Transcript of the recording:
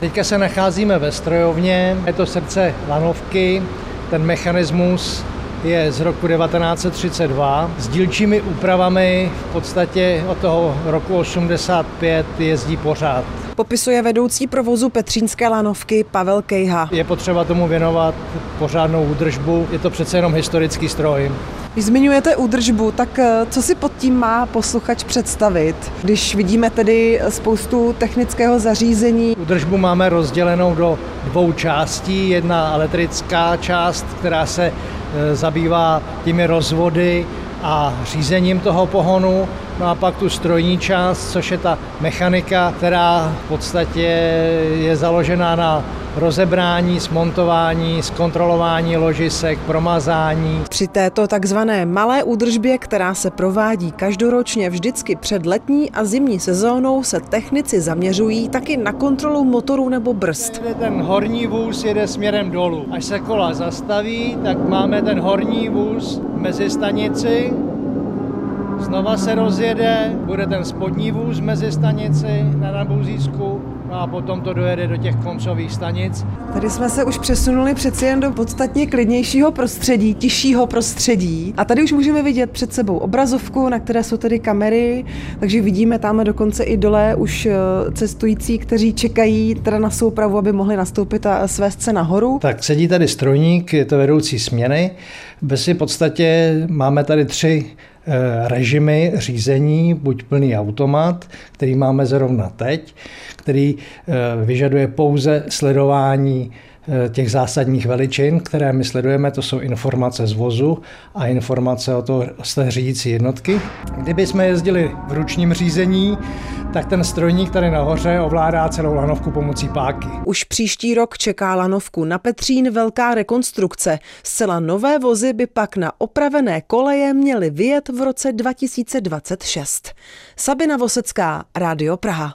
Teďka se nacházíme ve strojovně, je to srdce lanovky, ten mechanismus je z roku 1932. S dílčími úpravami v podstatě od toho roku 85 jezdí pořád. Popisuje vedoucí provozu Petřínské lanovky Pavel Kejha. Je potřeba tomu věnovat pořádnou údržbu, je to přece jenom historický stroj. Když zmiňujete údržbu, tak eh, co si pod tím má posluchač představit, když vidíme tedy spoustu technického zařízení? Údržbu máme rozdělenou do dvou částí. Jedna elektrická část, která se eh, zabývá těmi rozvody a řízením toho pohonu. No a pak tu strojní část, což je ta mechanika, která v podstatě je založená na rozebrání, smontování, zkontrolování ložisek, promazání. Při této takzvané malé údržbě, která se provádí každoročně vždycky před letní a zimní sezónou, se technici zaměřují taky na kontrolu motorů nebo brzd. Ten horní vůz jede směrem dolů. Až se kola zastaví, tak máme ten horní vůz mezi stanici, znova se rozjede, bude ten spodní vůz mezi stanici na Nabuzísku no a potom to dojede do těch koncových stanic. Tady jsme se už přesunuli přeci jen do podstatně klidnějšího prostředí, tiššího prostředí. A tady už můžeme vidět před sebou obrazovku, na které jsou tedy kamery, takže vidíme tam dokonce i dole už eh, cestující, kteří čekají teda na soupravu, aby mohli nastoupit a svést se nahoru. Tak sedí tady strojník, je to vedoucí směny. Bez v podstatě máme tady tři režimy řízení, buď plný automat, který máme zrovna teď, který eh, vyžaduje pouze sledování eh, těch zásadních veličin, které my sledujeme, to jsou informace z vozu a informace o to z té řídící jednotky. Kdyby jsme jezdili v ručním řízení, tak ten strojník tady nahoře ovládá celou lanovku pomocí páky. Už příští rok čeká lanovku na Petřín velká rekonstrukce. Zcela nové vozy by pak na opravené koleje měly vyjet v roce 2026. Sabina Vosecká, Rádio Praha.